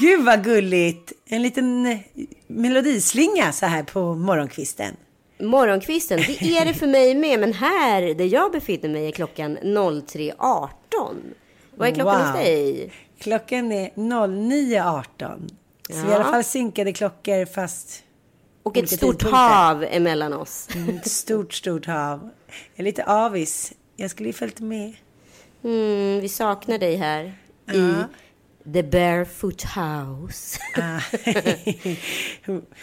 Gud vad gulligt! En liten eh, melodislinga så här på morgonkvisten. Morgonkvisten, det är det för mig med. Men här där jag befinner mig är klockan 03.18. Vad är klockan hos dig? Klockan är 09.18. Så vi är i alla fall synkade klockor fast... Och ett stort tidpunkter. hav emellan oss. Ett stort, stort hav. Jag är lite avis. Jag skulle ju följt med. Mm, vi saknar dig här i The Barefoot House. Ah.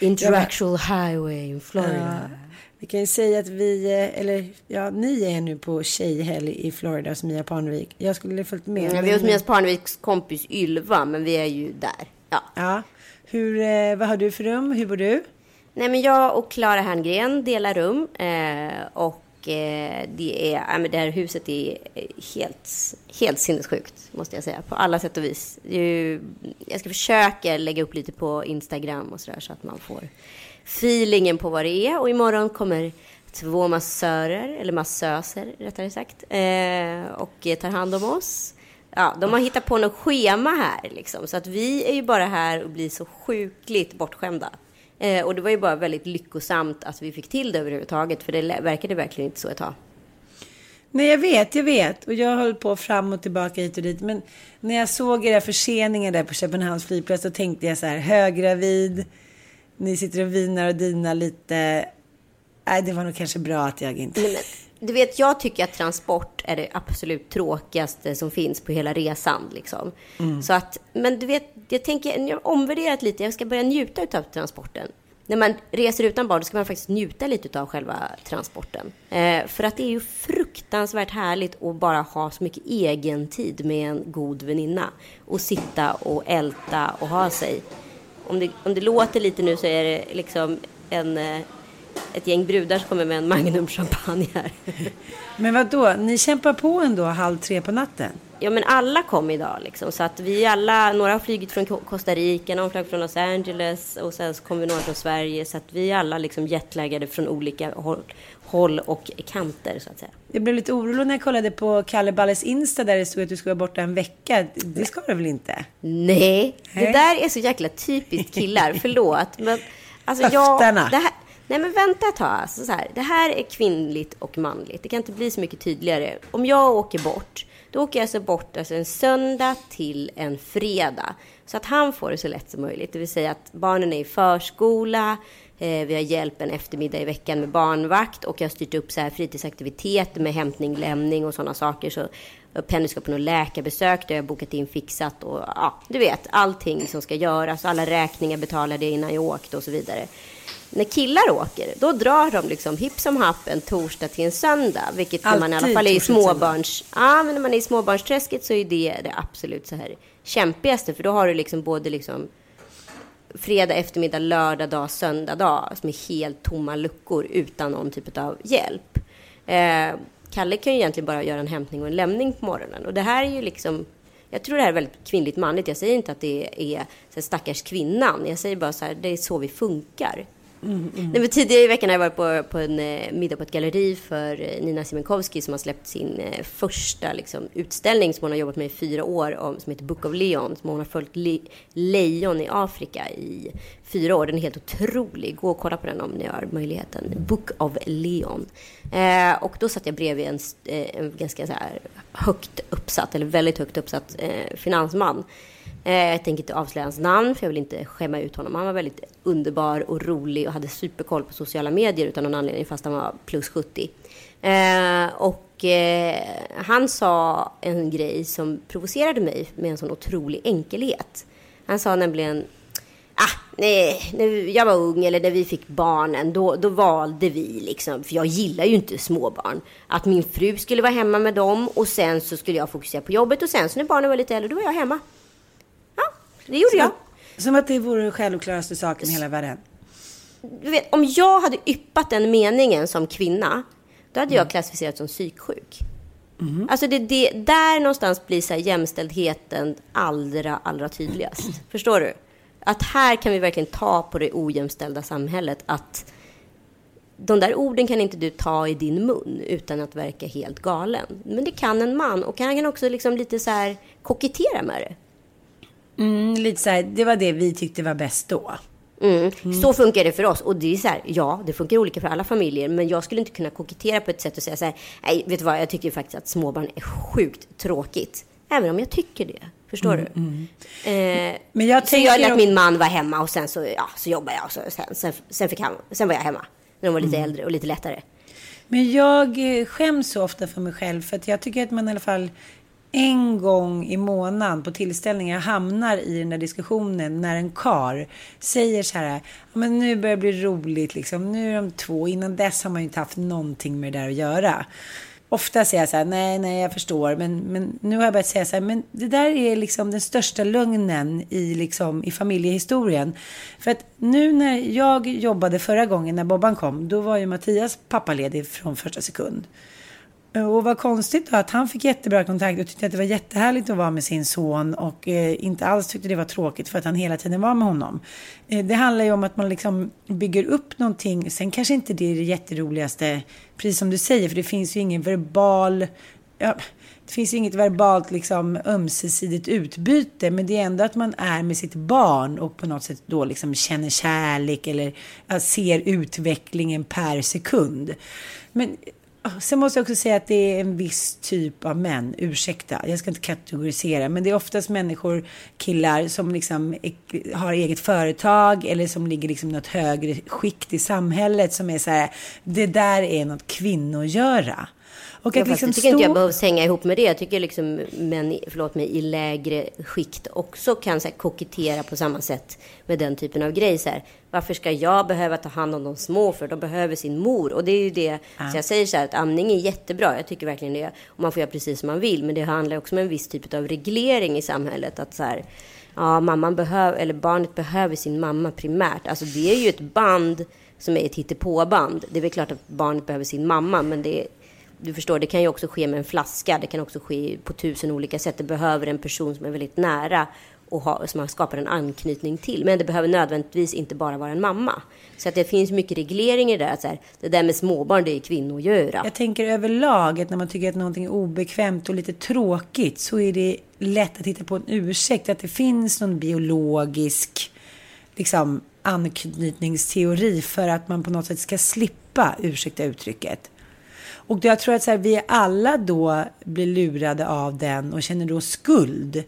Intellectual Highway in Florida. Vi kan ju säga att vi, eh, eller ja, ni är nu på tjejhelg i Florida hos Mia Parnevik. Jag skulle ha följt med. Ja, vi är hos Mias Parneviks kompis Ylva, men vi är ju där. Ja. Ja. Hur, eh, vad har du för rum? Hur bor du? Nej, men jag och Klara Herngren delar rum. Eh, och Eh, det, är, det här huset är helt, helt sinnessjukt, måste jag säga. På alla sätt och vis. Jag ska försöka lägga upp lite på Instagram och sådär, så att man får feelingen på vad det är. Och imorgon kommer två massörer, eller massöser rättare sagt, eh, och tar hand om oss. Ja, de har hittat på något schema här liksom, så att vi är ju bara här och blir så sjukligt bortskämda. Eh, och det var ju bara väldigt lyckosamt att vi fick till det överhuvudtaget, för det verkade verkligen inte så ett tag. Nej, jag vet, jag vet. Och jag höll på fram och tillbaka hit och dit. Men när jag såg era förseningar där på Köpenhamns flygplats så tänkte jag så här, höggravid, ni sitter och vinar och dinar lite. Nej, det var nog kanske bra att jag inte... Men, du vet, jag tycker att transport är det absolut tråkigaste som finns på hela resan. Liksom. Så att, men du vet, jag tänker, jag har omvärderat lite. Jag ska börja njuta av transporten. När man reser utan barn, då ska man faktiskt njuta lite av själva transporten. Eh, för att det är ju fruktansvärt härligt att bara ha så mycket egen tid med en god väninna. Och sitta och älta och ha sig. Om det, om det låter lite nu så är det liksom en, eh, ett gäng brudar som kommer med en Magnum champagne här. Men vad då? Ni kämpar på ändå halv tre på natten? Ja men alla kom idag liksom. Så att vi alla, några har flugit från Costa Rica, någon flög från Los Angeles och sen så kom vi några från Sverige. Så att vi alla liksom jetlaggade från olika håll, håll och kanter så att säga. Jag blev lite orolig när jag kollade på Kalle Balles Insta där det stod att du skulle vara borta en vecka. Det ska du väl inte? Nej, det Nej. där är så jäkla typiskt killar. Förlåt. Men alltså jag... Höfterna. Det här, nej men vänta ett tag. Alltså, så här, det här är kvinnligt och manligt. Det kan inte bli så mycket tydligare. Om jag åker bort, då åker jag alltså bort alltså en söndag till en fredag. Så att han får det så lätt som möjligt. Det vill säga att barnen är i förskola, eh, vi har hjälp en eftermiddag i veckan med barnvakt och jag har styrt upp så här fritidsaktiviteter med hämtning, lämning och sådana saker. Så Penny ska på något läkarbesök, det har jag bokat in fixat och ja, du vet, allting som ska göras, alla räkningar betalade jag innan jag åkte och så vidare. När killar åker, då drar de liksom hipp som happ en torsdag till en söndag, vilket när man i alla Alltid fall är i småbarns... Ja, men när man är i småbarnsträsket så är det det absolut så här kämpigaste, för då har du liksom både liksom fredag eftermiddag, lördag dag, söndag dag som är helt tomma luckor utan någon typ av hjälp. Eh, Kalle kan ju egentligen bara göra en hämtning och en lämning på morgonen och det här är ju liksom Jag tror det här är väldigt kvinnligt manligt. Jag säger inte att det är så här, stackars kvinnan. Jag säger bara så här, det är så vi funkar. Mm, mm. Nej, men tidigare i veckan har jag varit på, på en eh, middag på ett galleri för eh, Nina Simenkowski som har släppt sin eh, första liksom, utställning som hon har jobbat med i fyra år om, som heter Book of Leon. Som hon har följt le, lejon i Afrika i fyra år. Den är helt otrolig. Gå och kolla på den om ni har möjligheten. Book of Leon. Eh, och då satt jag bredvid en, eh, en ganska så här högt uppsatt, eller väldigt högt uppsatt eh, finansman Eh, jag tänker inte avslöja hans namn för jag vill inte skämma ut honom. Han var väldigt underbar och rolig och hade superkoll på sociala medier utan någon anledning fast han var plus 70. Eh, och eh, han sa en grej som provocerade mig med en sån otrolig enkelhet. Han sa nämligen Ah, nej, när jag var ung eller när vi fick barnen, då, då valde vi liksom, för jag gillar ju inte småbarn, att min fru skulle vara hemma med dem och sen så skulle jag fokusera på jobbet och sen så när barnen var lite äldre, då var jag hemma det gjorde som jag. Att, som att det vore den självklaraste saken i hela världen. Du vet, om jag hade yppat den meningen som kvinna, då hade jag mm. klassificerats som psyksjuk. Mm. Alltså det, det, där någonstans blir så här jämställdheten allra, allra tydligast. Förstår du? Att här kan vi verkligen ta på det ojämställda samhället. Att de där orden kan inte du ta i din mun utan att verka helt galen. Men det kan en man och han kan också liksom lite så här kokettera med det. Mm, lite så här, det var det vi tyckte var bäst då. Mm. Mm. Så funkar det för oss. Och det är så här, ja, det funkar olika för alla familjer. Men jag skulle inte kunna kokettera på ett sätt och säga så här, nej, vet du vad, jag tycker faktiskt att småbarn är sjukt tråkigt. Även om jag tycker det. Förstår mm, du? Mm. Eh, men jag så jag lät min man vara hemma och sen så, ja, så jobbade jag. Och så, sen, sen, sen, fick han, sen var jag hemma. När de var lite mm. äldre och lite lättare. Men jag eh, skäms så ofta för mig själv. För att jag tycker att man i alla fall en gång i månaden på tillställningar hamnar i den där diskussionen när en kar säger så här, men nu börjar det bli roligt liksom, nu är de två, innan dess har man ju inte haft någonting med det där att göra. Ofta säger jag så här, nej, nej, jag förstår, men, men nu har jag börjat säga så här, men det där är liksom den största lögnen i, liksom, i familjehistorien. För att nu när jag jobbade förra gången när Bobban kom, då var ju Mattias pappaledig från första sekund. Eh, och vad konstigt då att han fick jättebra kontakt och tyckte att det var jättehärligt att vara med sin son och eh, inte alls tyckte det var tråkigt för att han hela tiden var med honom. Eh, det handlar ju om att man liksom bygger upp någonting. Sen kanske inte det är det jätteroligaste, precis som du säger, för det finns ju ingen verbal ja, det finns ju inget verbalt liksom ömsesidigt utbyte, men det är ändå att man är med sitt barn och på något sätt då liksom känner kärlek eller ser utvecklingen per sekund. Men Sen måste jag också säga att det är en viss typ av män, ursäkta, jag ska inte kategorisera, men det är oftast människor, killar som liksom har eget företag eller som ligger liksom något högre skikt i samhället som är så här, det där är något kvinnogöra. Och att ja, liksom jag tycker stå... inte jag behövs hänga ihop med det. Jag tycker liksom män, förlåt mig, i lägre skikt också kan så här, kokettera på samma sätt med den typen av grej. Så här, varför ska jag behöva ta hand om de små för de behöver sin mor? Och det är ju det, ja. så jag säger så här att amning är jättebra. Jag tycker verkligen det. Och man får göra precis som man vill. Men det handlar också om en viss typ av reglering i samhället. Att så här, ja, mamman behöver, eller barnet behöver sin mamma primärt. Alltså det är ju ett band som är ett hittepåband. Det är väl klart att barnet behöver sin mamma, men det du förstår, det kan ju också ske med en flaska. Det kan också ske på tusen olika sätt. Det behöver en person som är väldigt nära och ha, som man skapar en anknytning till. Men det behöver nödvändigtvis inte bara vara en mamma. Så att det finns mycket regleringar i det. där. så här, det där med småbarn, det är kvinnogöra. Jag tänker överlag att när man tycker att någonting är obekvämt och lite tråkigt så är det lätt att hitta på en ursäkt. Att det finns någon biologisk liksom, anknytningsteori för att man på något sätt ska slippa, ursäkta uttrycket, och jag tror att så här, vi alla då blir lurade av den och känner då skuld.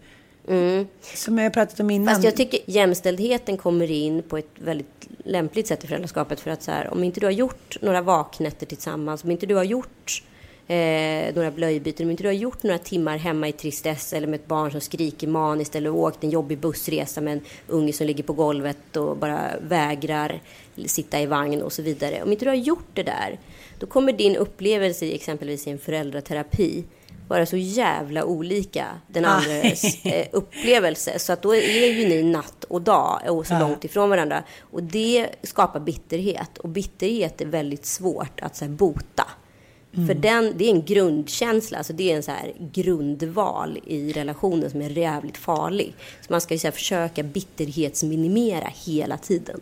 Mm. Som jag har pratat om innan. Fast jag tycker jämställdheten kommer in på ett väldigt lämpligt sätt i föräldraskapet. För att så här, om inte du har gjort några vaknätter tillsammans, om inte du har gjort eh, några blöjbyten, om inte du har gjort några timmar hemma i tristess eller med ett barn som skriker maniskt eller åkt en jobbig bussresa med en unge som ligger på golvet och bara vägrar sitta i vagn och så vidare. Om inte du har gjort det där, då kommer din upplevelse i exempelvis i en föräldraterapi vara så jävla olika den andres eh, upplevelse. Så att då är ju ni natt och dag och så långt ifrån varandra. Och det skapar bitterhet. Och bitterhet är väldigt svårt att så här, bota. För den, det är en grundkänsla, alltså det är en så här grundval i relationen som är jävligt farlig. Så man ska ju så försöka bitterhetsminimera hela tiden.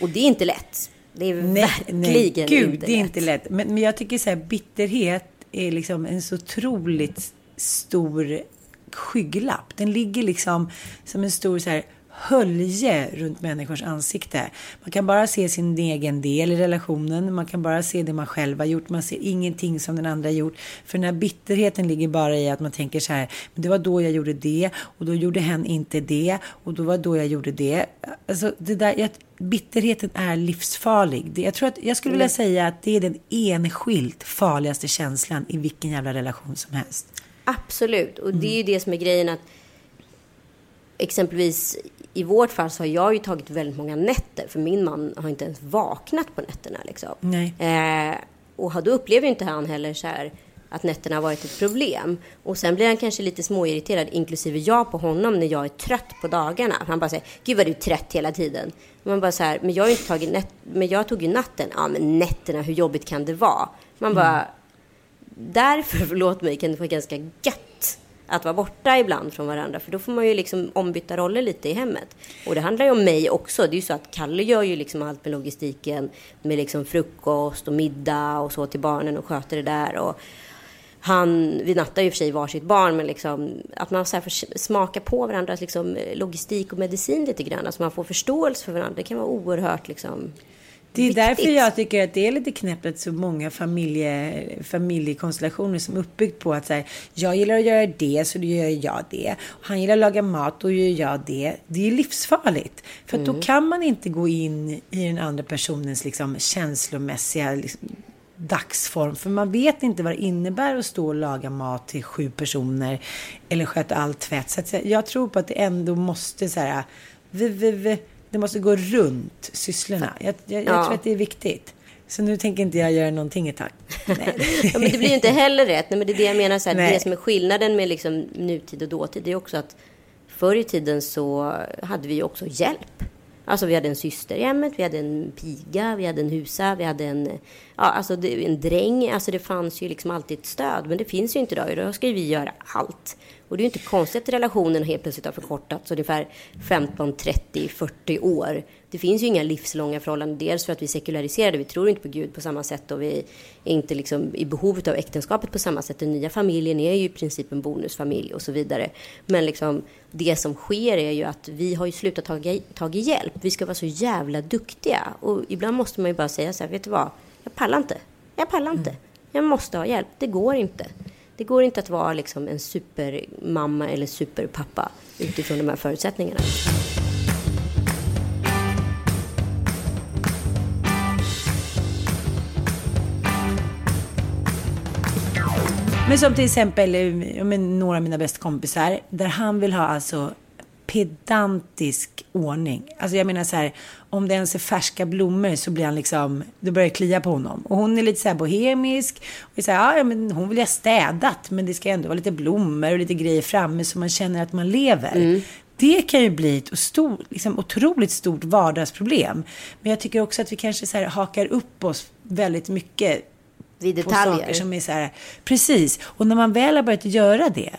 Och det är inte lätt. Det är Nej, verkligen nej, gud, inte det är lätt. inte lätt. Men, men jag tycker så här, bitterhet är liksom en så otroligt stor skygglapp. Den ligger liksom som en stor så här hölje runt människors ansikte. Man kan bara se sin egen del i relationen. Man kan bara se det man själv har gjort. Man ser ingenting som den andra har gjort. För den här bitterheten ligger bara i att man tänker så här. Men det var då jag gjorde det. Och då gjorde hen inte det. Och då var då jag gjorde det. Alltså det där, jag, bitterheten är livsfarlig. Jag tror att jag skulle vilja säga att det är den enskilt farligaste känslan i vilken jävla relation som helst. Absolut, och Mm. det är ju det som är grejen att exempelvis i vårt fall så har jag ju tagit väldigt många nätter för min man har inte ens vaknat på nätterna liksom. Eh, och då upplever inte han heller så här att nätterna har varit ett problem. Och sen blir han kanske lite småirriterad, inklusive jag på honom, när jag är trött på dagarna. Han bara säger, gud vad du är trött hela tiden. Man bara så här, men jag har inte tagit nät- men jag tog ju natten. Ja, men nätterna, hur jobbigt kan det vara? Man bara, därför, förlåt mig, kan det vara ganska gött att vara borta ibland från varandra. För då får man ju liksom ombytta roller lite i hemmet. Och det handlar ju om mig också. Det är ju så att Kalle gör ju liksom allt med logistiken. Med liksom frukost och middag och så till barnen och sköter det där. Och han, vi nattar ju för sig varsitt barn, men liksom, att man så här får smaka på varandras liksom, logistik och medicin lite grann. Så man får förståelse för varandra. Det kan vara oerhört liksom, det är viktigt. därför jag tycker att det är lite knäppt att så många familje, familjekonstellationer som är uppbyggt på att så här, jag gillar att göra det så då gör jag det. Han gillar att laga mat då gör jag det. Det är livsfarligt. För att då kan man inte gå in i den andra personens liksom, känslomässiga liksom, dagsform. För man vet inte vad det innebär att stå och laga mat till sju personer eller sköta all tvätt. Så jag tror på att det ändå måste så här, vi, vi, vi, det måste gå runt sysslorna. Jag, jag, jag Ja. tror att det är viktigt. Så nu tänker inte jag göra någonting ett tag. Ja, men det blir ju inte heller rätt. Nej, men det är det jag menar. Så här, det som är skillnaden med liksom nutid och dåtid, det är också att förr i tiden så hade vi också hjälp. Alltså vi hade en syster i hemmet, vi hade en piga, vi hade en husa, vi hade en, ja, alltså en dräng. Alltså det fanns ju liksom alltid ett stöd. Men det finns ju inte idag. Idag ska ju vi göra allt. Och det är ju inte konstigt att relationen helt plötsligt har förkortats ungefär 15, 30, 40 år. Det finns ju inga livslånga förhållanden. Dels för att vi är sekulariserade, vi tror inte på Gud på samma sätt och vi är inte liksom i behov av äktenskapet på samma sätt. Den nya familjen är ju i princip en bonusfamilj och så vidare. Men liksom, det som sker är ju att vi har ju slutat ta, ta hjälp. Vi ska vara så jävla duktiga. Och ibland måste man ju bara säga så här, vet du vad? Jag pallar inte. Jag pallar inte. Jag måste ha hjälp. Det går inte. Det går inte att vara liksom en supermamma eller superpappa utifrån de här förutsättningarna. Men som till exempel eh, men några av mina bästa kompisar. Där han vill ha alltså pedantisk ordning. Alltså jag menar så här. Om det ens är färska blommor så blir han liksom. Det börjar klia på honom. Och hon är lite så här bohemisk. Och så här, ja, men hon vill ha städat. Men det ska ändå vara lite blommor och lite grejer framme. Så man känner att man lever. Det kan ju bli ett stor, liksom, otroligt stort vardagsproblem. Men jag tycker också att vi kanske så här hakar upp oss väldigt mycket Vid på saker detaljer. som är så här, precis. Och när man väl har börjat göra det,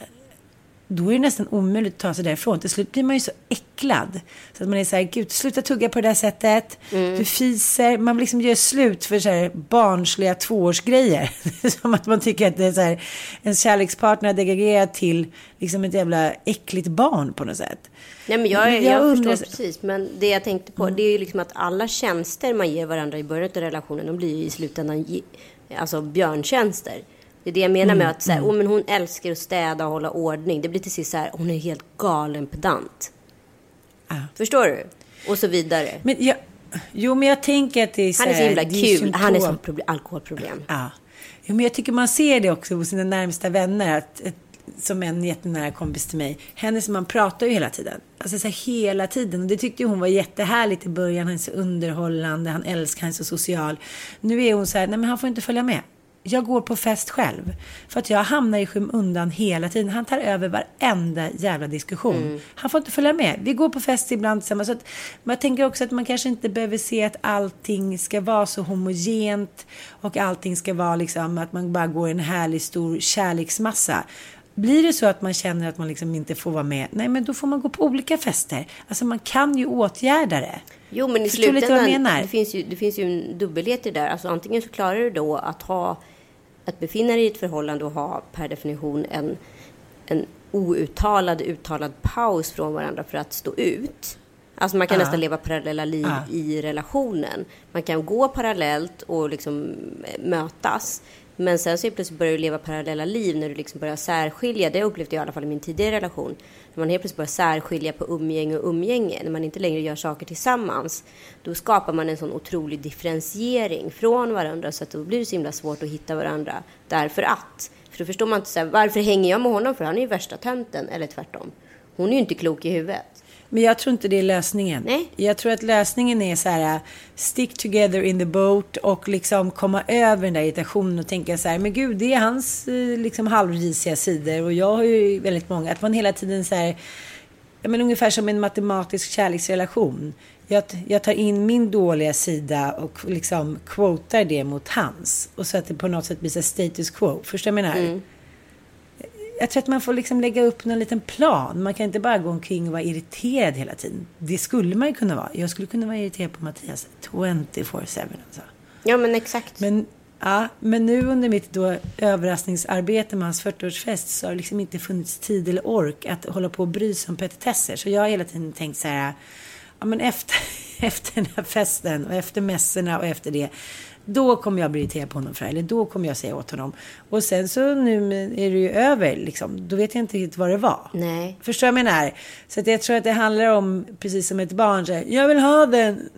då är det nästan omöjligt att ta sig därifrån. Till slut blir man ju så äcklad. Så att man är så här, gud, sluta tugga på det där sättet. Mm. Du fiser. Man liksom gör slut för så här barnsliga tvåårsgrejer. som att man tycker att det är så här, en kärlekspartner har degraderat till liksom ett jävla äckligt barn på något sätt. Nej, men jag, Men jag, jag undrar- förstår precis. Men det jag tänkte på, det är ju liksom att alla tjänster man ger varandra i början av relationen, de blir ju i slutändan alltså björntjänster. Det är det jag menar Mm, med att så här, oh, men hon älskar att städa och hålla ordning. Det blir till sist så här, hon är helt galen pedant. Ja. Förstår du? Och så vidare. Men jag, jo, men jag tänker att det är så Han är så här, himla det är kul. Han är symptom. som problem, alkoholproblem. Ja. Jo, men jag tycker man ser det också hos sina närmsta vänner. Att, ett, som en jättenära kompis till mig. Hennes man pratar ju hela tiden. Alltså så här, hela tiden. Och det tyckte hon var jättehärligt i början. Han är så underhållande. Han älskar, han är så social. Nu är hon så här, nej men han får inte följa med. Jag går på fest själv. För att jag hamnar i skymundan hela tiden. Han tar över varenda jävla diskussion. Mm. Han får inte följa med. Vi går på fest ibland tillsammans. Så att, men jag tänker också att man kanske inte behöver se att allting ska vara så homogent. Och allting ska vara liksom att man bara går i en härlig stor kärleksmassa. Blir det så att man känner att man liksom inte får vara med, nej men då får man gå på olika fester. Alltså man kan ju åtgärda det. Jo, men i Förstår slutändan, det finns, ju, det finns ju en dubbelhet i det där. Alltså antingen så klarar du då att ha, att befinna dig i ett förhållande och ha per definition en, en outtalad, uttalad paus från varandra för att stå ut. Alltså man kan uh. nästan leva parallella liv uh. i relationen. Man kan gå parallellt och liksom mötas. Men sen så plötsligt börjar du leva parallella liv när du liksom börjar särskilja. Det upplevde jag i alla fall i min tidigare relation. När man helt plötsligt börjar särskilja på umgänge och umgänge. När man inte längre gör saker tillsammans. Då skapar man en sån otrolig differentiering från varandra. Så att då blir det så himla svårt att hitta varandra. Därför att. För då förstår man inte så här, varför hänger jag med honom? För han är ju värsta tönten. Eller tvärtom. Hon är ju inte klok i huvudet. Men jag tror inte det är lösningen. Nej. Jag tror att lösningen är så här, stick together in the boat och liksom komma över den där irritationen och tänka så här, men gud, det är hans eh, liksom halvrisiga sidor och jag har ju väldigt många. Att man hela tiden så här, ja, men ungefär som en matematisk kärleksrelation. Jag, jag tar in min dåliga sida och liksom quotar det mot hans. Och så att det på något sätt blir så status quo. Förstår du vad jag menar? Mm jag tror att man får liksom lägga upp någon liten plan. Man kan inte bara gå omkring och vara irriterad hela tiden. Det skulle man ju kunna vara. Jag skulle kunna vara irriterad på Mattias 24-7 alltså. Ja, men exakt. Men, ja, men nu under mitt då överraskningsarbete med hans 40-årsfest så har det liksom inte funnits tid eller ork att hålla på och bry sig om petitesser. Så jag har hela tiden tänkt så här, ja men efter, efter den här festen och efter mässorna och efter det då kommer jag bli irriterad på honom för det Eller då kommer jag säga åt honom. Och sen så nu är det ju över liksom. Då vet jag inte riktigt vad det var. Nej. Förstår jag menar? Så att jag tror att det handlar om, precis som ett barn, så här, jag vill ha den.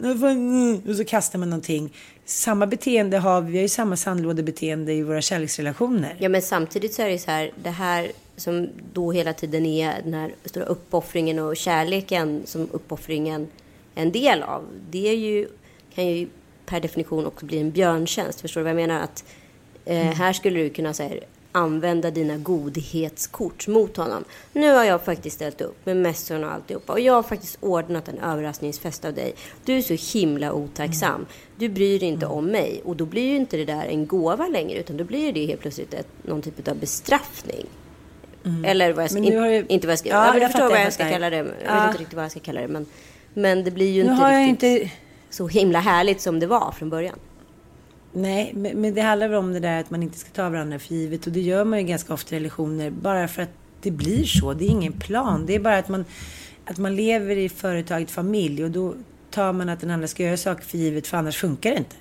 Och så kastar man någonting. Samma beteende har vi, vi har ju samma sandlådebeteende i våra kärleksrelationer. Ja, men samtidigt så är det så här, det här som då hela tiden är den här stora uppoffringen och kärleken som uppoffringen är en del av. Det är ju, kan ju per definition också blir en björntjänst. Förstår du vad jag menar? Att eh, mm. här skulle du kunna säga använda dina godhetskort mot honom. Nu har jag faktiskt ställt upp med mässorna och alltihopa. Och jag har faktiskt ordnat en överraskningsfest av dig. Du är så himla otacksam. Mm. Du bryr dig inte mm. om mig. Och då blir ju inte det där en gåva längre. Utan då blir det helt plötsligt ett, någon typ av bestraffning. Mm. Eller vad jag ska, ju... inte vad jag ska... Ja, jag, jag förstår vad jag ska kalla det. Jag ja. vet inte riktigt vad jag ska kalla det. Men, men det blir ju nu inte har riktigt... Jag inte så himla härligt som det var från början. Nej, men det handlar väl om det där att man inte ska ta varandra för givet. Och det gör man ju ganska ofta i relationer. Bara för att det blir så. Det är ingen plan. Det är bara att man, att man lever i företaget familj. Och då tar man att den andra ska göra saker för givet. För annars funkar det inte.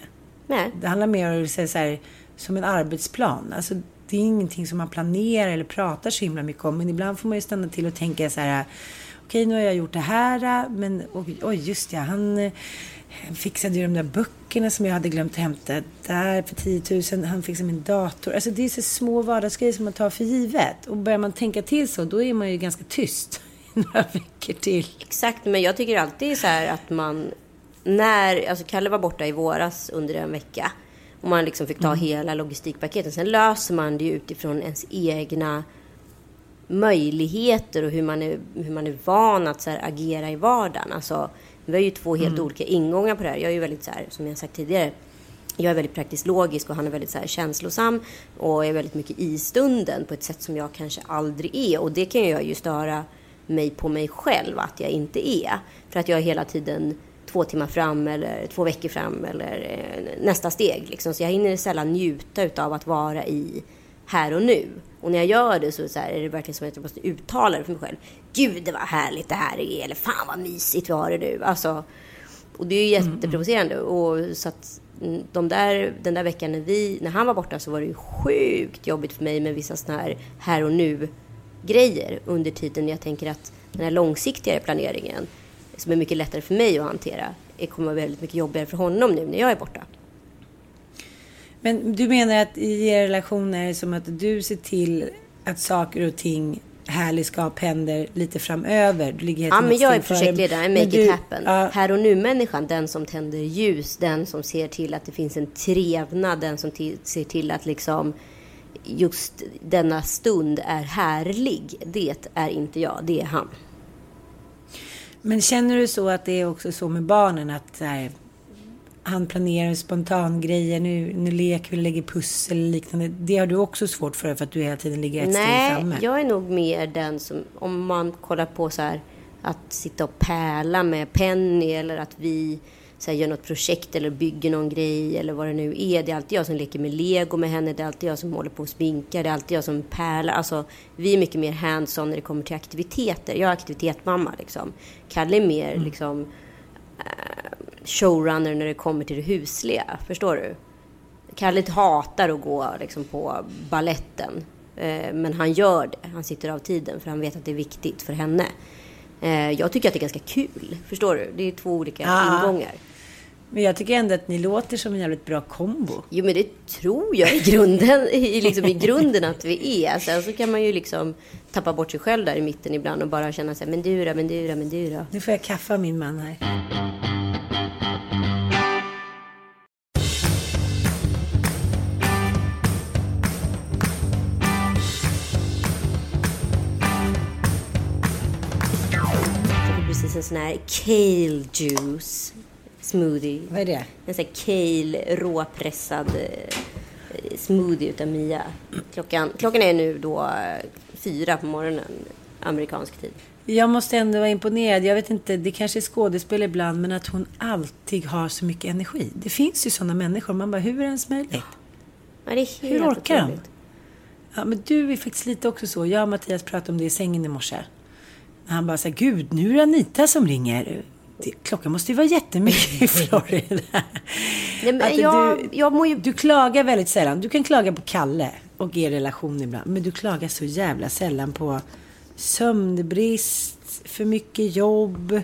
Nej. Det handlar mer om att så här, som en arbetsplan. Alltså, det är ingenting som man planerar eller pratar så himla mycket om. Men ibland får man ju stanna till och tänka så här. Okej, nu har jag gjort det här. Men oj, just ja. Han fixade ju de där böckerna som jag hade glömt hämta där för 10 000. Han fixade min dator. Alltså det är så små vardagsgrejer som man tar för givet. Och börjar man tänka till så, då är man ju ganska tyst några veckor till. Exakt, men jag tycker alltid så här att man... När, alltså Kalle var borta i våras under en vecka. Och man liksom fick ta mm. hela logistikpaketet. Sen löser man det ju utifrån ens egna möjligheter och hur man är, hur man är van att så agera i vardagen. Alltså, vi har ju två helt mm. olika ingångar på det här. Jag är ju väldigt så här, som jag sagt tidigare, jag är väldigt praktiskt logisk och han är väldigt så här känslosam och är väldigt mycket i stunden på ett sätt som jag kanske aldrig är. Och det kan jag ju störa mig på mig själv att jag inte är. För att jag är hela tiden två timmar fram eller två veckor fram eller eh, nästa steg. Liksom. Så jag hinner sällan njuta av att vara i här och nu. Och när jag gör det så, är, så här, är det verkligen som att jag måste uttala det för mig själv. Gud, det var härligt det här är. Eller fan vad mysigt vi har det nu. Alltså, och det är ju mm, mm. jätteprovocerande. Och så att de där, den där veckan när, vi, när han var borta så var det ju sjukt jobbigt för mig med vissa sådana här här och nu grejer under tiden jag tänker att den här långsiktigare planeringen som är mycket lättare för mig att hantera kommer vara väldigt mycket jobbigare för honom nu när jag är borta. Men du menar att i er relation är det som att du ser till att saker och ting härligskap händer lite framöver. Du ligger helt Ja, men jag är projektledare, Men make du- it happen. Ja, Här och nu-människan, den som tänder ljus, den som ser till att det finns en trevnad, den som ser till att liksom just denna stund är härlig. Det är inte jag, det är han. Men känner du så att det är också så med barnen att så här, han planerar spontangrejer, nu, nu leker vi, lägger pussel och liknande. Det har du också svårt för för att du hela tiden ligger ett steg Nej, framme. jag är nog mer den som, om man kollar på så här, att sitta och pärla med Penny eller att vi så här, gör något projekt eller bygger någon grej eller vad det nu är. Det är alltid jag som leker med lego med henne, det är alltid jag som håller på och sminkar, det är alltid jag som pärlar. Alltså, vi är mycket mer hands-on när det kommer till aktiviteter. Jag är aktivitetsmamma liksom. Kalle är mer liksom eh, showrunner när det kommer till det husliga. Förstår du? Kalle hatar att gå liksom, på balletten. Eh, men han gör det. Han sitter av tiden för han vet att det är viktigt för henne. Eh, jag tycker att det är ganska kul. Förstår du? Det är två olika Ja. ingångar. Men jag tycker ändå att ni låter som en jävligt bra kombo. Jo, men det tror jag i grunden, i, liksom, i grunden att vi är. Sen så kan man ju liksom tappa bort sig själv där i mitten ibland och bara känna sig men du då, men du då, men du då. Nu får jag kaffa min man här. Sån här kale juice smoothie. Vad är det? En sån här kale råpressad eh, smoothie utav Mia. Klockan, klockan är nu då eh, fyra på morgonen, amerikansk tid. Jag måste ändå vara imponerad. Jag vet inte, det kanske är skådespel ibland, men att hon alltid har så mycket energi. Det finns ju sådana människor. Man bara, hur är det ens möjligt? Ja, det är helt Hur orkar de? otroligt. Ja, men du är faktiskt lite också så. Jag och Mattias pratade om det i sängen i morse. Han bara så här, gud, nu är det Anita som ringer. Det, klockan måste ju vara jättemycket i Florida. Nej, men jag, du, jag mår ju... du klagar väldigt sällan. Du kan klaga på Kalle och er relation ibland. Men du klagar så jävla sällan på sömnbrist, för mycket jobb.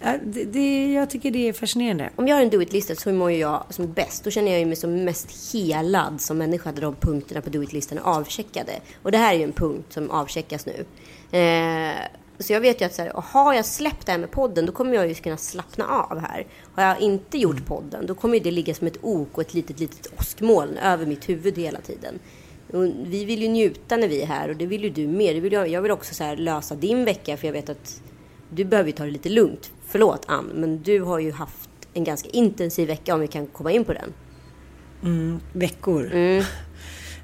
Ja, det, det, jag tycker det är fascinerande. Om jag har en do-it-lista så mår jag som bäst. Då känner jag mig som mest helad som människa där de punkterna på do-it-listan är avcheckade. Och det här är ju en punkt som avcheckas nu. Eh, så jag vet ju att så här, har jag släppt det här med podden då kommer jag ju kunna slappna av här. Har jag inte gjort podden då kommer det ligga som ett ok och ett litet, litet åskmoln över mitt huvud hela tiden. Och vi vill ju njuta när vi är här och det vill ju du med. Vill jag, jag vill också så lösa din vecka för jag vet att du behöver ju ta det lite lugnt. Förlåt Ann, men du har ju haft en ganska intensiv vecka om vi kan komma in på den. Veckor. Mm.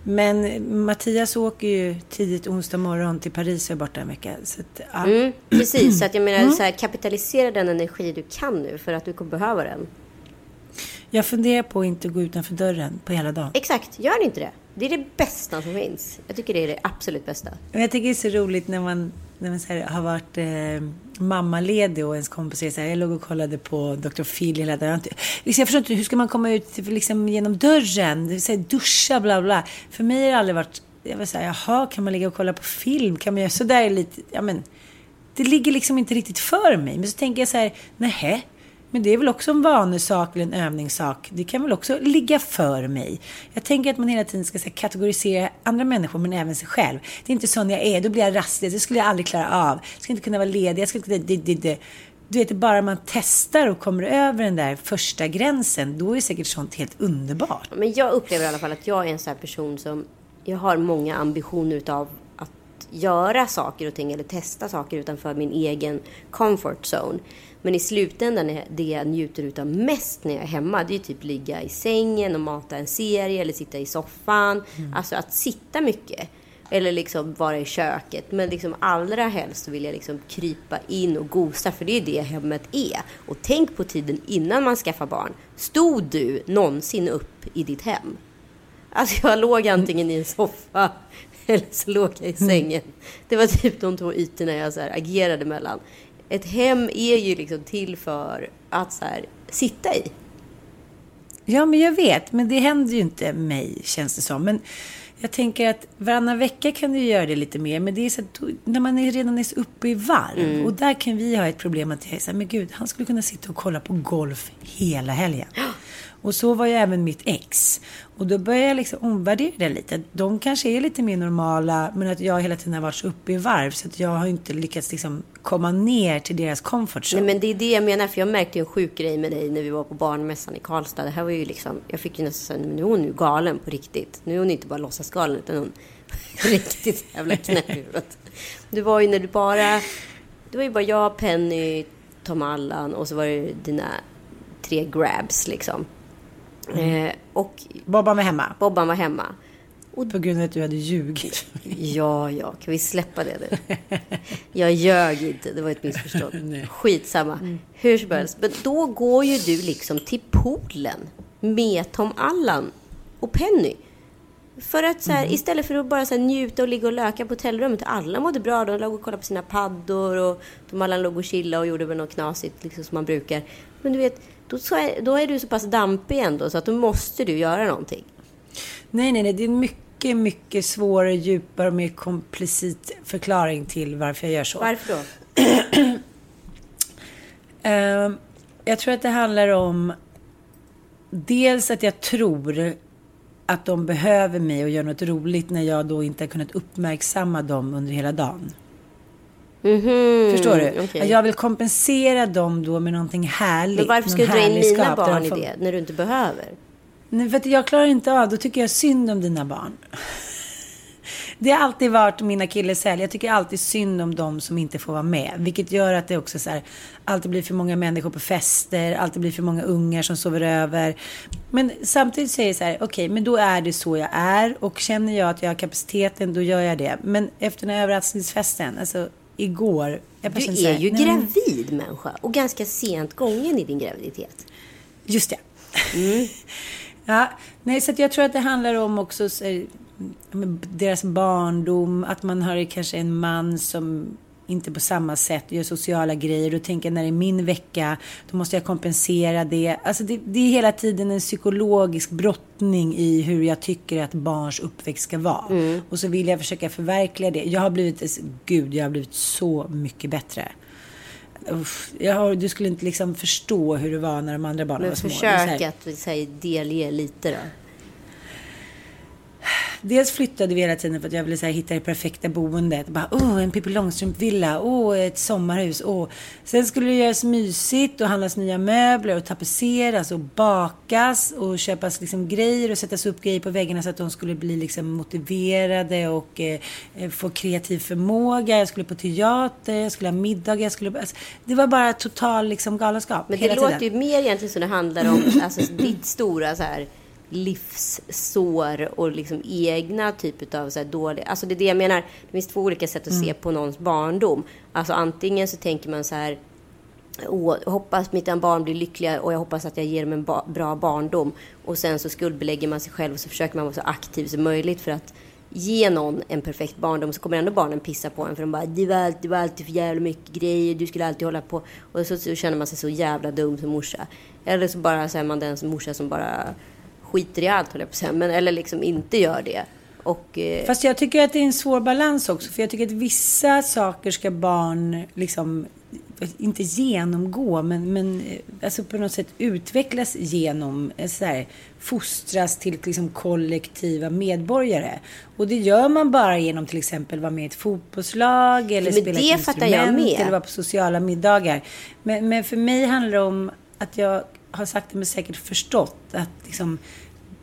Men Mattias åker ju tidigt onsdag morgon till Paris och är borta en vecka. Så att, ja. Mm, precis, så att jag menar så här, kapitalisera den energi du kan nu för att du kommer behöva den. Jag funderar på att inte gå utanför dörren på hela dagen. Exakt, gör inte det. Det är det bästa som finns. Jag tycker det är det absolut bästa. Jag tycker det är så roligt när man, när man här, har varit eh, mammaledig och ens kompis säger så här, jag låg och kollade på Dr. Phil hela dagen. Liksom, jag förstår inte, hur ska man komma ut liksom, genom dörren? Det vill säga, duscha, bla bla. För mig har det aldrig varit, jag var så här, jaha, kan man ligga och kolla på film? Kan man göra så där lite, ja men. Det ligger liksom inte riktigt för mig. Men så tänker jag så här, nej. Men det är väl också en vanesak eller en övningssak. Det kan väl också ligga för mig. Jag tänker att man hela tiden ska här, kategorisera andra människor men även sig själv. Det är inte sån jag är. Då blir jag rastlös. Det skulle jag aldrig klara av. Jag skulle inte kunna vara ledig. Jag skulle inte... Det, det, det. Du vet, bara man testar och kommer över den där första gränsen, då är säkert sånt helt underbart. Men jag upplever i alla fall att jag är en sån här person som... Jag har många ambitioner utav att göra saker och ting eller testa saker utanför min egen comfort zone. Men i slutändan är det jag njuter utav mest när jag är hemma, det är typ ligga i sängen och mata en serie eller sitta i soffan. Alltså att sitta mycket. Eller liksom vara i köket. Men liksom allra helst vill jag liksom krypa in och gosa, för det är det hemmet är. Och tänk på tiden innan man skaffar barn. Stod du någonsin upp i ditt hem? Alltså jag låg antingen i en soffa eller så låg jag i sängen. Det var typ de två ytorna jag så agerade mellan. Ett hem är ju liksom till för att så här, sitta i. Ja, men jag vet. Men det händer ju inte mig, känns det som. Men jag tänker att varannan vecka kan du göra det lite mer. Men det är så att när man är redan är så uppe i varv. Och där kan vi ha ett problem att jag är så här, men gud, han skulle kunna sitta och kolla på golf hela helgen. Och så var ju även mitt ex. Och då började jag liksom omvärdera det lite. De kanske är lite mer normala, men att jag hela tiden har varit så uppe i varv. Så att jag har inte lyckats liksom komma ner till deras comfort zone. Nej, men det är det jag menar, för jag märkte ju en sjuk grej med dig när vi var på barnmässan i Karlstad. Det här var ju liksom, jag fick ju nästan säga, nu är hon ju galen på riktigt. Nu är hon inte bara låtsasgalen, utan hon riktigt jävla knäpp i huvudet. Det var ju när du bara, det var ju bara jag, Penny, Tom Allan och så var det dina tre grabs liksom. Mm. Eh, och Bobban var hemma. Bobban var hemma. På grund av att du hade ljugit. Ja, ja, kan vi släppa det nu? Jag ljög inte, det var ett missförstånd. Skitsamma. Hur som helst. Men då går ju du liksom till poolen med Tom Allan och Penny. För att så här, istället för att bara så här, njuta och ligga och löka på hotellrummet. Alla mådde bra. De låg och kollade på sina paddor och Tom Allan låg och chillade och gjorde väl något knasigt liksom som man brukar. Men du vet, då, så är, då är du så pass dampig ändå så att då måste du göra någonting. Nej, nej, nej. Det är en mycket, mycket svårare, djupare och mer komplicit förklaring till varför jag gör så. Varför då? Ehm, jag tror att det handlar om dels att jag tror att de behöver mig och gör något roligt när jag då inte har kunnat uppmärksamma dem under hela dagen. Förstår du? Att jag vill kompensera dem då med någonting härligt. Men varför ska du dra in mina barn i det när du inte behöver? Nej, för att jag klarar inte av, då tycker jag synd om dina barn. Det har alltid varit min akilleshäl. Jag tycker alltid synd om dem som inte får vara med. Vilket gör att det också så här, alltid blir för många människor på fester, alltid blir för många ungar som sover över. Men samtidigt säger jag så här, okej, men då är det så jag är. Och känner jag att jag har kapaciteten, då gör jag det. Men efter den här överraskningsfesten, alltså igår. Du så här, är ju nej, gravid människa och ganska sent gången i din graviditet. Just det. Mm. ja, nej, så jag tror att det handlar om också med deras barndom, att man har kanske en man som inte på samma sätt gör sociala grejer och tänker när det är min vecka, då måste jag kompensera det. Alltså det, det är hela tiden en psykologisk brottning i hur jag tycker att barns uppväxt ska vara. Mm. Och så vill jag försöka förverkliga det. Jag har blivit, gud, jag har blivit så mycket bättre. Uff, har, du skulle inte liksom förstå hur det var när de andra barnen Men var små. Här- försök att delge lite då. Dels flyttade vi hela tiden för att jag ville så här, hitta det perfekta boendet. Bara, åh, en Pippi Långstrump-villa. Åh, ett sommarhus. Åh. Sen skulle det göras mysigt och handlas nya möbler och tapetseras och bakas och köpas liksom grejer och sättas upp grejer på väggarna så att de skulle bli liksom motiverade och eh, få kreativ förmåga. Jag skulle på teater, jag skulle ha middag, jag skulle... Alltså, det var bara total liksom galenskap Men hela det låter tiden. ju mer egentligen som det handlar om alltså, ditt stora så här, livssår och liksom egna typ av så här dåliga... Alltså det är det jag menar. Det finns två olika sätt att Mm. se på någons barndom. Alltså antingen så tänker man så här jag hoppas mitt barn blir lyckliga och jag hoppas att jag ger dem en ba- bra barndom. Och sen så skuldbelägger man sig själv och så försöker man vara så aktiv som möjligt för att ge någon en perfekt barndom så kommer ändå barnen pissa på en för de bara det var, alltid, var alltid för jävla mycket grejer, du skulle alltid hålla på. Och så, så känner man sig så jävla dum som morsa. Eller så bara så är man den som morsa som bara skiter i allt, höll jag på att säga. Men, eller liksom inte gör det. Och, eh, Fast jag tycker att det är en svår balans också. För jag tycker att vissa saker ska barn liksom inte genomgå, men, men eh, alltså på något sätt utvecklas genom, eh, så här, fostras till liksom kollektiva medborgare. Och det gör man bara genom till exempel vara med i ett fotbollslag eller Men spela ett instrument eller vara på sociala middagar. Men, men för mig handlar det om att jag har sakta men säkert förstått att liksom,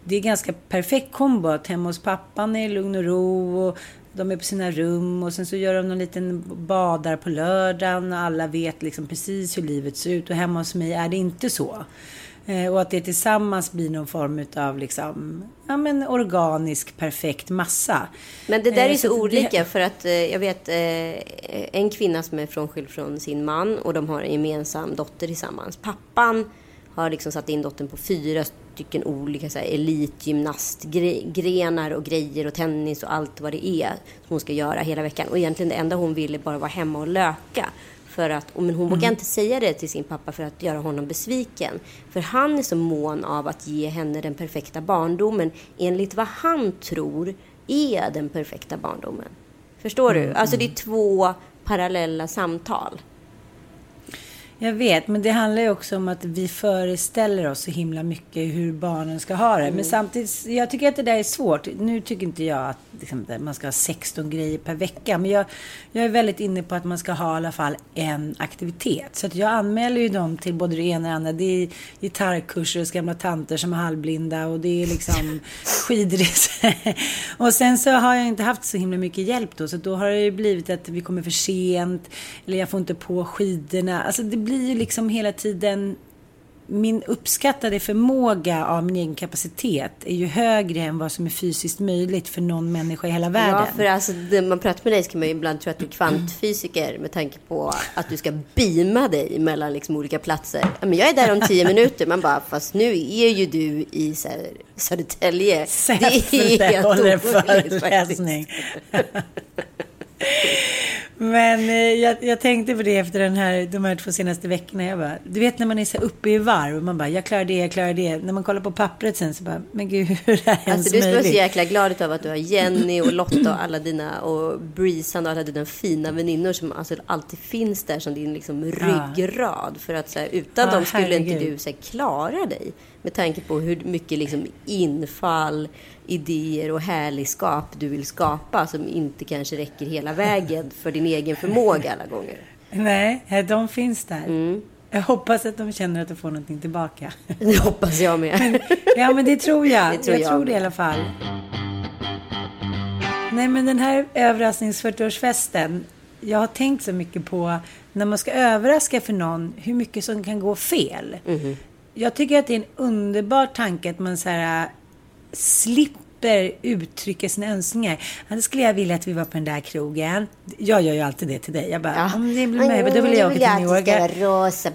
det är ganska perfekt kombo att hemma hos pappan är lugn och ro och de är på sina rum och sen så gör de någon liten badar på lördagen och alla vet liksom precis hur livet ser ut och hemma hos mig är det inte så. Eh, och att det tillsammans blir någon form av liksom, ja men organisk perfekt massa. Men det där Eh, är så så att det- olika för att eh, jag vet en kvinna som är frånskild från sin man och de har en gemensam dotter tillsammans. Pappan har liksom satt in dottern på fyra stycken olika så här, elitgymnastgrenar och grejer och tennis och allt vad det är som hon ska göra hela veckan. Och egentligen det enda hon ville bara vara hemma och löka. För att, men hon vågar inte säga det till sin pappa för att göra honom besviken. För han är så mån av att ge henne den perfekta barndomen enligt vad han tror är den perfekta barndomen. Förstår du? Alltså det är två parallella samtal. Jag vet, men det handlar ju också om att vi föreställer oss så himla mycket hur barnen ska ha det. Mm. Men samtidigt, jag tycker att det där är svårt. Nu tycker inte jag att liksom, man ska ha 16 grejer per vecka. Men jag, jag är väldigt inne på att man ska ha i alla fall en aktivitet. Så att jag anmäler ju dem till både det ena och det andra. Det är gitarrkurser hos gamla tanter som är halvblinda och det är liksom skidresor. och sen så har jag inte haft så himla mycket hjälp då. Så då har det ju blivit att vi kommer för sent. Eller jag får inte på skidorna. Alltså det blir ju liksom hela tiden min uppskattade förmåga av min egen kapacitet är ju högre än vad som är fysiskt möjligt för någon människa i hela världen. Ja, för alltså, när man pratar med dig så kan man ju ibland tro att du är kvantfysiker med tanke på att du ska beama dig mellan liksom olika platser. Men jag är där om tio minuter. Man bara, fast nu är ju du i så här, Södertälje. Säffle håller föreläsning. Men eh, jag, jag tänkte på det efter den här, de här två senaste veckorna. Jag bara, du vet när man är så uppe i varv man bara, jag klarar det, jag klarar det. När man kollar på pappret sen så bara, men gud, hur är det ens Alltså, du ska vara så möjligt? jäkla glad av att du har Jenny och Lotta och alla dina och Breezan och alla dina fina väninnor som alltså alltid finns där som din liksom ryggrad. För att så här, utan Ja, dem skulle inte herregud. du så här, klara dig. Med tanke på hur mycket liksom infall, idéer och härligskap du vill skapa som inte kanske räcker hela vägen för din egen förmåga alla gånger. Nej, de finns där. Mm. Jag hoppas att de känner att de får någonting tillbaka. Det hoppas jag med. Ja, men det tror jag. Det tror jag, jag tror det i alla fall. Nej, men den här överrasknings 40-årsfesten. Jag har tänkt så mycket på när man ska överraska för någon, hur mycket som kan gå fel. Mhm. Jag tycker att det är en underbar tanke att man så här, äh, slipper uttrycka sina önskningar. Ja, det skulle jag vilja att vi var på den där krogen. Jag gör ju alltid det till dig. Jag bara, om det blir möjligt, då vill jag åka till New York. att det ska vara rosa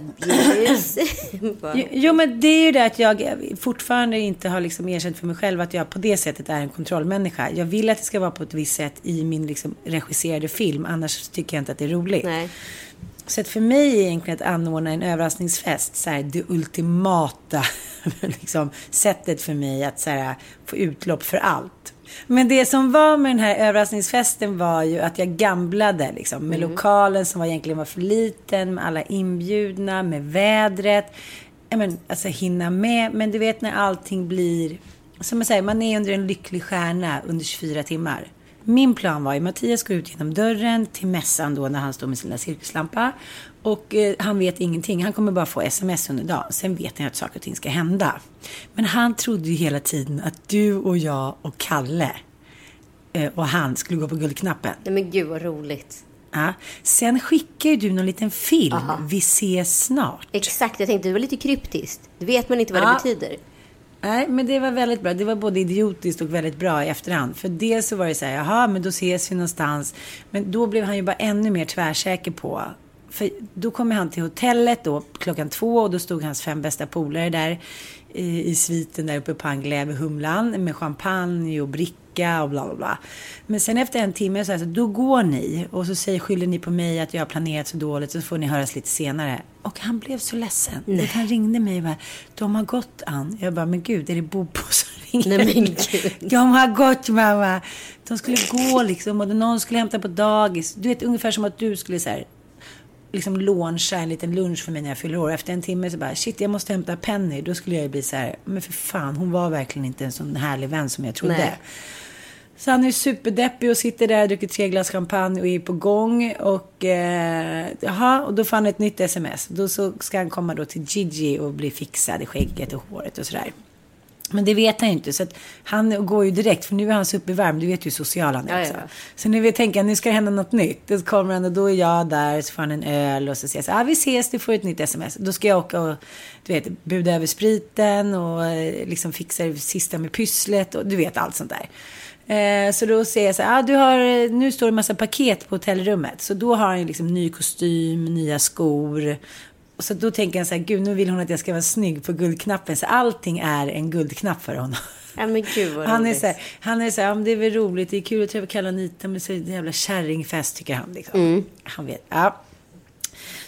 ljus. Jo, men det är ju det att jag fortfarande inte har liksom erkänt för mig själv att jag på det sättet är en kontrollmänniska. Jag vill att det ska vara på ett visst sätt i min liksom regisserade film, annars tycker jag inte att det är roligt. Nej. Så att för mig är egentligen att anordna en överraskningsfest så här, det ultimata liksom, sättet för mig att så här, få utlopp för allt. Men det som var med den här överraskningsfesten var ju att jag gamblade liksom, med lokalen som var egentligen var för liten, med alla inbjudna, med vädret. Men, alltså hinna med. Men du vet när allting blir, som jag säger, man är under en lycklig stjärna under 24 timmar. Min plan var ju Mattias går ut genom dörren till mässan då när han står med sin lilla cirkuslampa. Och eh, han vet ingenting. Han kommer bara få sms under dagen. Sen vet han att saker och ting ska hända. Men han trodde ju hela tiden att du och jag och Kalle eh, och han skulle gå på Guldknappen. Nej men gud vad roligt. Ja. Sen skickar ju du någon liten film. Vi ses snart. Exakt, jag tänkte det var lite kryptiskt. Det vet man inte vad Ja. det betyder. Nej, men det var väldigt bra. Det var både idiotiskt och väldigt bra i efterhand. För dels så var det så här, jaha, men då ses vi någonstans. Men då blev han ju bara ännu mer tvärsäker på. För då kom han till hotellet då klockan två och då stod hans fem bästa polare där i, i sviten där uppe på Anglev Humlan med champagne och bricka och bla bla bla. Men sen efter en timme så, här, så då går ni och så säger, skyller ni på mig att jag har planerat så dåligt så får ni höras lite senare. Och han blev så ledsen. Och han ringde mig och bara, de har gått Ann. Jag bara, men gud, är det Bobo som ringer? Nej, men gud. De har gått mamma. De skulle gå liksom och någon skulle hämta på dagis. Du vet ungefär som att du skulle så här, liksom launcha en liten lunch för mig när jag fyller år. Efter en timme så bara, shit jag måste hämta Penny. Då skulle jag ju bli så här, men för fan hon var verkligen inte en sån härlig vän som jag trodde. Nej. Så han är superdeppig och sitter där dricker tre glas champagne och är på gång. Och, eh, jaha, och då får han ett nytt sms. Då så ska han komma då till Gigi och bli fixad i skägget och håret och sådär. Men det vet han ju inte. Så att han går ju direkt, för nu är han supervarm. Du vet ju hur social han är också. ja. Så nu vill jag tänka, nu ska det hända något nytt. Då kommer han och då är jag där, så får han en öl och så säger jag så ah, vi ses, du får ett nytt sms. Då ska jag åka och, du vet, buda över spriten och eh, liksom fixa det sista med pysslet och du vet allt sånt där. Eh, så då säger jag så här, ah, du har, nu står det en massa paket på hotellrummet. Så då har han ju liksom ny kostym, nya skor. Så då tänker jag så här, gud nu vill hon att jag ska vara snygg på guldknappen. Så allting är en guldknapp för honom. Ja men gud vad Han är så här, han är så här, ja, men det är väl roligt, det är kul att träffa Kalle Anita, men det är så jävla kärringfest tycker han. Liksom. Han vet, ja.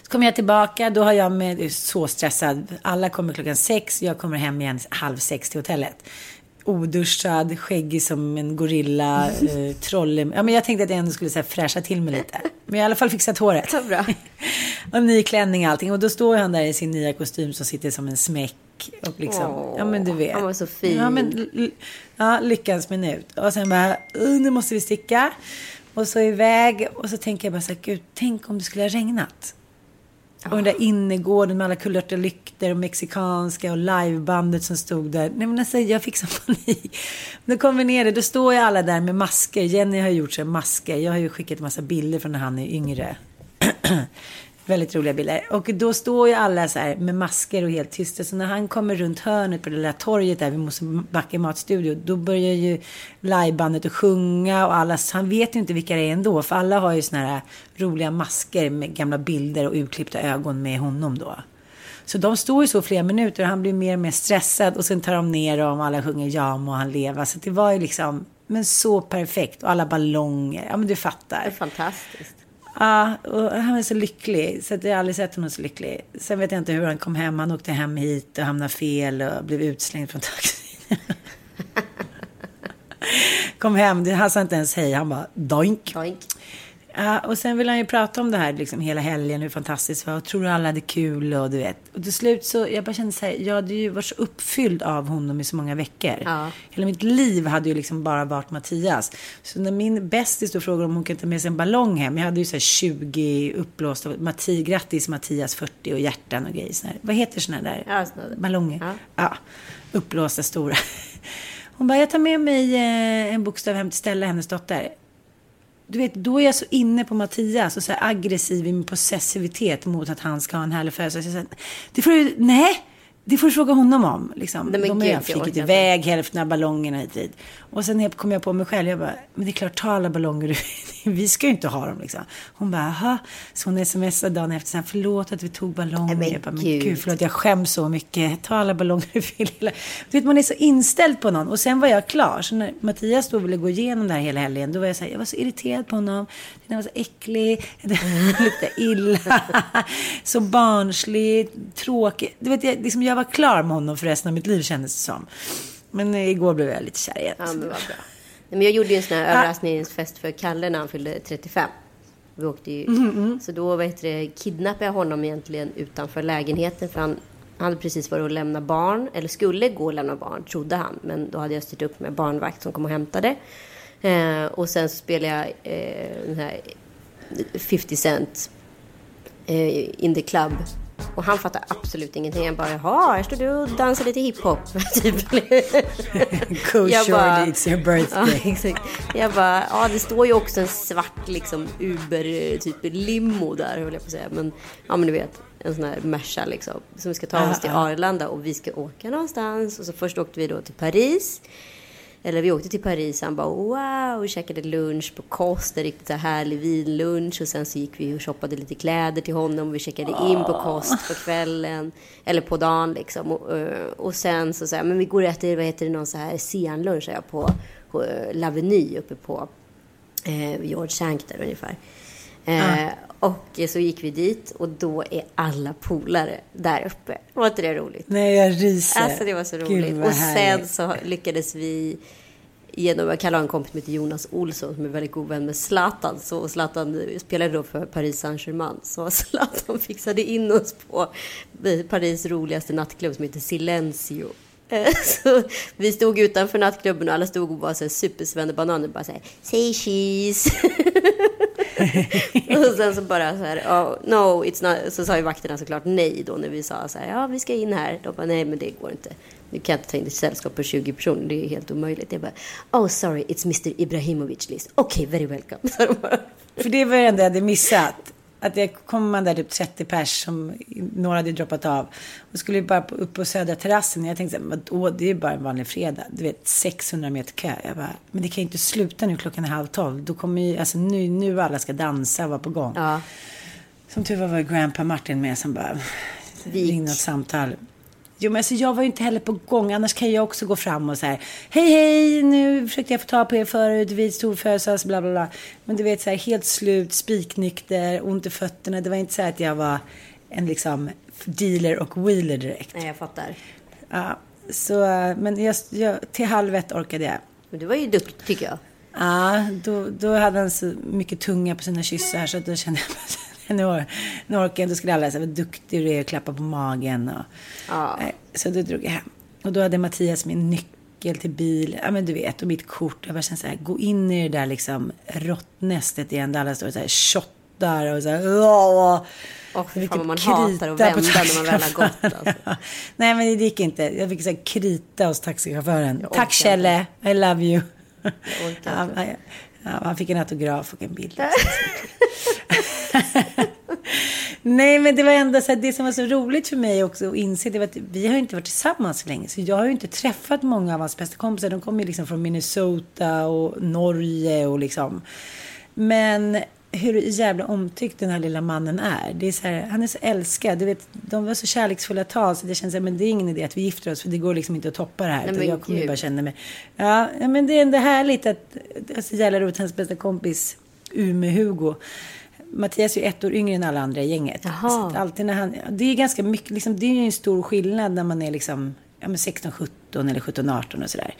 Så kommer jag tillbaka, då har jag med, så stressad, alla kommer klockan sex, jag kommer hem igen halv sex till hotellet. Oduschad, skäggig som en gorilla, eh, trolle. Ja, men jag tänkte att jag ändå skulle så här, fräscha till mig lite. Men jag har i alla fall fixat håret. Så bra. och ny klänning och allting. Och då står han där i sin nya kostym som sitter som en smäck. Och liksom, Åh, ja men du vet. han var så fin. Ja, men, ja, lyckans minut. Och sen bara, "Uh, nu måste vi sticka. Och så iväg. Och så tänker jag bara så här, gud, tänk om det skulle ha regnat. Och den där innergården med alla kulörta lyktor och mexikanska och livebandet som stod där. Nej men alltså jag fick sån panik. Då kommer vi ner där, då står ju alla där med masker. Jenny har ju gjort sig masker. Jag har ju skickat massa bilder från när han är yngre. Väldigt roliga bilder. Och då står ju alla så här med masker och helt tysta. Så när han kommer runt hörnet på det lilla torget där vid Mosebacke matstudio. Då börjar ju livebandet att sjunga och alla, han vet ju inte vilka det är ändå. För alla har ju såna här roliga masker med gamla bilder och urklippta ögon med honom då. Så de står ju så flera minuter och han blir mer och mer stressad. Och sen tar de ner dem och alla sjunger ja må han leva. Så det var ju liksom, men så perfekt. Och alla ballonger, ja men du fattar. Det är fantastiskt. Ja, och han är så lycklig. Så att jag har aldrig sett honom så lycklig. Sen vet jag inte hur han kom hem. Han åkte hem hit och hamnade fel och blev utslängd från taxin. kom hem, han sa inte ens hej. Han bara doink. Doink. Ja, och sen vill han ju prata om det här liksom hela helgen, hur fantastiskt det var. Och tror du alla hade kul och du vet. Och till slut så, jag bara kände så här, jag hade ju varit så uppfylld av honom i så många veckor. Ja. Hela mitt liv hade ju liksom bara varit Mattias. Så när min bästis då frågade om hon kunde ta med sig en ballong hem. Jag hade ju så här 20 uppblåsta, Matti, grattis Mattias 40 och hjärtan och grejer. Såna här. Vad heter såna där Ja, såna där. ballonger? Ja. Ja, uppblåsta stora. Hon bara, jag tar med mig eh, en bokstav hem till Stella, hennes dotter. Du vet, då är jag så inne på Mattias och så aggressiv i min possessivitet mot att han ska ha en härlig födelsedag. Det får du, nej, det får du fråga honom om. Liksom. Nej, De har gud, flugit iväg hälften av ballongerna hit dit. Och sen kom jag på mig själv, jag bara, men det är klart, ta alla ballonger du Vi ska ju inte ha dem liksom. Hon bara, jaha. Så hon smsade dagen efter, så här, förlåt att vi tog ballonger. Men jag bara, men gud. gud, förlåt, jag skäms så mycket. Ta alla ballonger du vill. Du vet, man är så inställd på någon. Och sen var jag klar. Så när Mattias då ville gå igenom det här hela helgen, då var jag så här, jag var så irriterad på honom. Den var så äcklig, den luktade illa, så barnslig, tråkig. Du vet, jag, liksom, jag var klar med honom för resten av mitt liv kändes det som. Men igår blev jag lite kär igen. Ja, men vad bra. Men jag gjorde ju en sån här överraskningsfest för Kalle när han fyllde 35. Vi åkte ju, Så då vad heter det, kidnappade jag honom egentligen utanför lägenheten. För han, han hade precis varit och lämna barn, eller skulle gå och lämna barn, trodde han. Men då hade jag styrt upp med barnvakt som kom och hämtade. Eh, och sen så spelade jag eh, den här 50 Cent eh, in the club. Och han fattar absolut ingenting. Han bara, jaha, här står du och dansar lite hiphop. typ. Go Jag shorty, bara- it's your Ja, birthday. exakt. Jag bara, ja det står ju också en svart liksom Uber typ limo där höll jag på att säga. Men ja men du vet, en sån här Merca liksom. Som vi ska ta oss till Arlanda och vi ska åka någonstans. Och så först åkte vi då till Paris. Eller vi åkte till Paris, han bara wow, vi käkade lunch på Kost, en riktigt så härlig vinlunch och sen så gick vi och shoppade lite kläder till honom, vi checkade in på Kost på kvällen, eller på dagen liksom. Och, eh, och sen så sa jag, men vi går och äter, vad heter det, någon så här sianlunch sa jag på, på eh, L'Avenue uppe på eh, George Shank där ungefär. Eh, Och så gick vi dit och då är alla polare där uppe. Var inte det roligt? Nej, jag ryser. Alltså det var så roligt. och sen så lyckades vi genom, jag kallar en kompis som heter Jonas Olsson som är väldigt god vän med Zlatan. Så Zlatan spelade då för Paris Saint-Germain. Så Zlatan fixade in oss på Paris roligaste nattklubb som heter Silencio. Eh, Så vi stod utanför nattklubben och alla stod och var supersvennebananer. Bara så här, say cheese. och sen så bara så här, oh, no, it's not. Så sa ju vakterna såklart nej då när vi sa så här, ja vi ska in här. De bara, nej men det går inte. Du kan inte ta in ett sällskap på 20 personer, det är helt omöjligt. Jag bara, oh sorry, it's Mr Ibrahimovic list. Okej, very welcome. För det var det enda jag hade missat. Att jag kom man där typ 30 pers som några hade droppat av. Och skulle bara på- upp på södra terrassen. Jag tänkte så här, det är ju bara en vanlig fredag. Du vet, 600 meter kö. Jag bara, men det kan ju inte sluta nu klockan är halv tolv. Då kommer ju, alltså nu, nu alla ska dansa och vara på gång. ja, Som tur var var Grandpa Martin med som bara Vik. ringde ett samtal. Jo men alltså jag var ju inte heller på gång. Annars kan jag också gå fram och så här. Hej hej, nu försökte jag få tag på er förut. Vi storfösas, bla bla bla. Men du vet så här helt slut, spiknykter, ont i fötterna. Det var inte så här att jag var en liksom dealer och wheeler direkt. nej jag fattar. Ja, så, men jag, jag, till halv ett orkade jag. Men du var ju duktig tycker jag. Ja, då, då hade han så mycket tunga på sina kyssar så då kände jag nu, nu orkar jag. Då skulle alla säga vad duktig du är och klappa på magen. Och, Ja. Så då drog jag hem. Och då hade Mattias min nyckel till bil. Ja men du vet, och mitt kort. Jag bara kände så här, gå in i det där liksom råttnästet igen. Där alla står och så här shottar och så här. Åh, Och Jag fan vad man hatar att vända när man väl har gått. Alltså. Nej men det gick inte. Jag fick så här krita hos taxichauffören. Tack Kjelle, I love you. orkar Ja, ja, ja, han fick en autograf och en bild. Nej, men det var ändå så här, det som var så roligt för mig också att inse, det var att vi har inte varit tillsammans så länge. Så jag har ju inte träffat många av hans bästa kompisar. De kommer ju liksom från Minnesota och Norge och liksom. Men hur jävla omtyckt den här lilla mannen är. Det är så här, han är så älskad. Du vet, de var så kärleksfulla tal så det känns att det är ingen idé att vi gifter oss för det går liksom inte att toppa det här. Nej, jag kommer ju bara känna mig... Ja, men det är ändå härligt att... Det är så jävla roligt. Hans bästa kompis Umeå-Hugo. Mattias är ju ett år yngre än alla andra i gänget. Jaha. Så alltid när han... Det är ganska mycket... Liksom, det är ju en stor skillnad när man är liksom... Ja, men 16, 17 eller 17, 18 och sådär.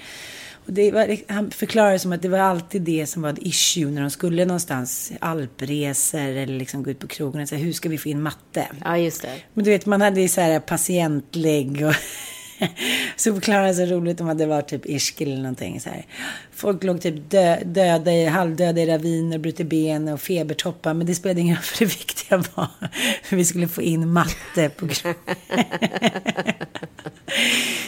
Och det var, han förklarade som att det var alltid det som var ett issue när de skulle någonstans, alpresor eller liksom gå ut på krogen. Så här, hur ska vi få in matte? Ja, just det. Men du vet, man hade ju så här patientlägg och så förklarade han så roligt om att det var typ irsk eller någonting så här. Folk låg typ dö, döda i, halvdöda i raviner, brutit ben och febertoppar. Men det spelade ingen roll för det viktiga var hur vi skulle få in matte på krogen.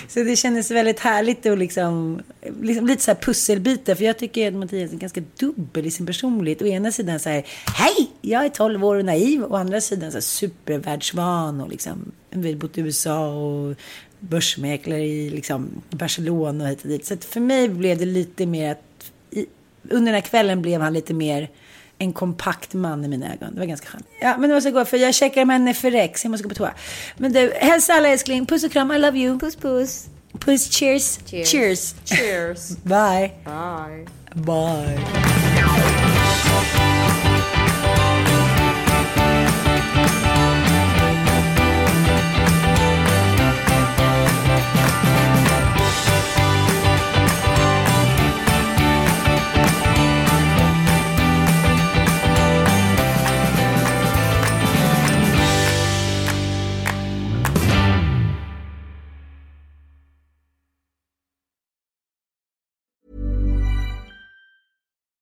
Så det kändes väldigt härligt och liksom, liksom lite så här pusselbitar. För jag tycker att Mattias är ganska dubbel i sin personlighet. Å ena sidan så här, hej, jag är 12 år och naiv. Å andra sidan så här supervärldsvan och liksom, vi har bott i USA och börsmäklare i liksom Barcelona och hit och dit. Så för mig blev det lite mer att, i, under den här kvällen blev han lite mer en kompakt man i mina ögon. Det var ganska skönt. Ja, men det var så gå för jag checkar med henne för Rex. Jag måste gå på toa. Men du, hälsa alla älskling. Puss och kram. I love you. Puss puss. Puss, cheers. Cheers. Cheers. Cheers. Bye. Bye. Bye.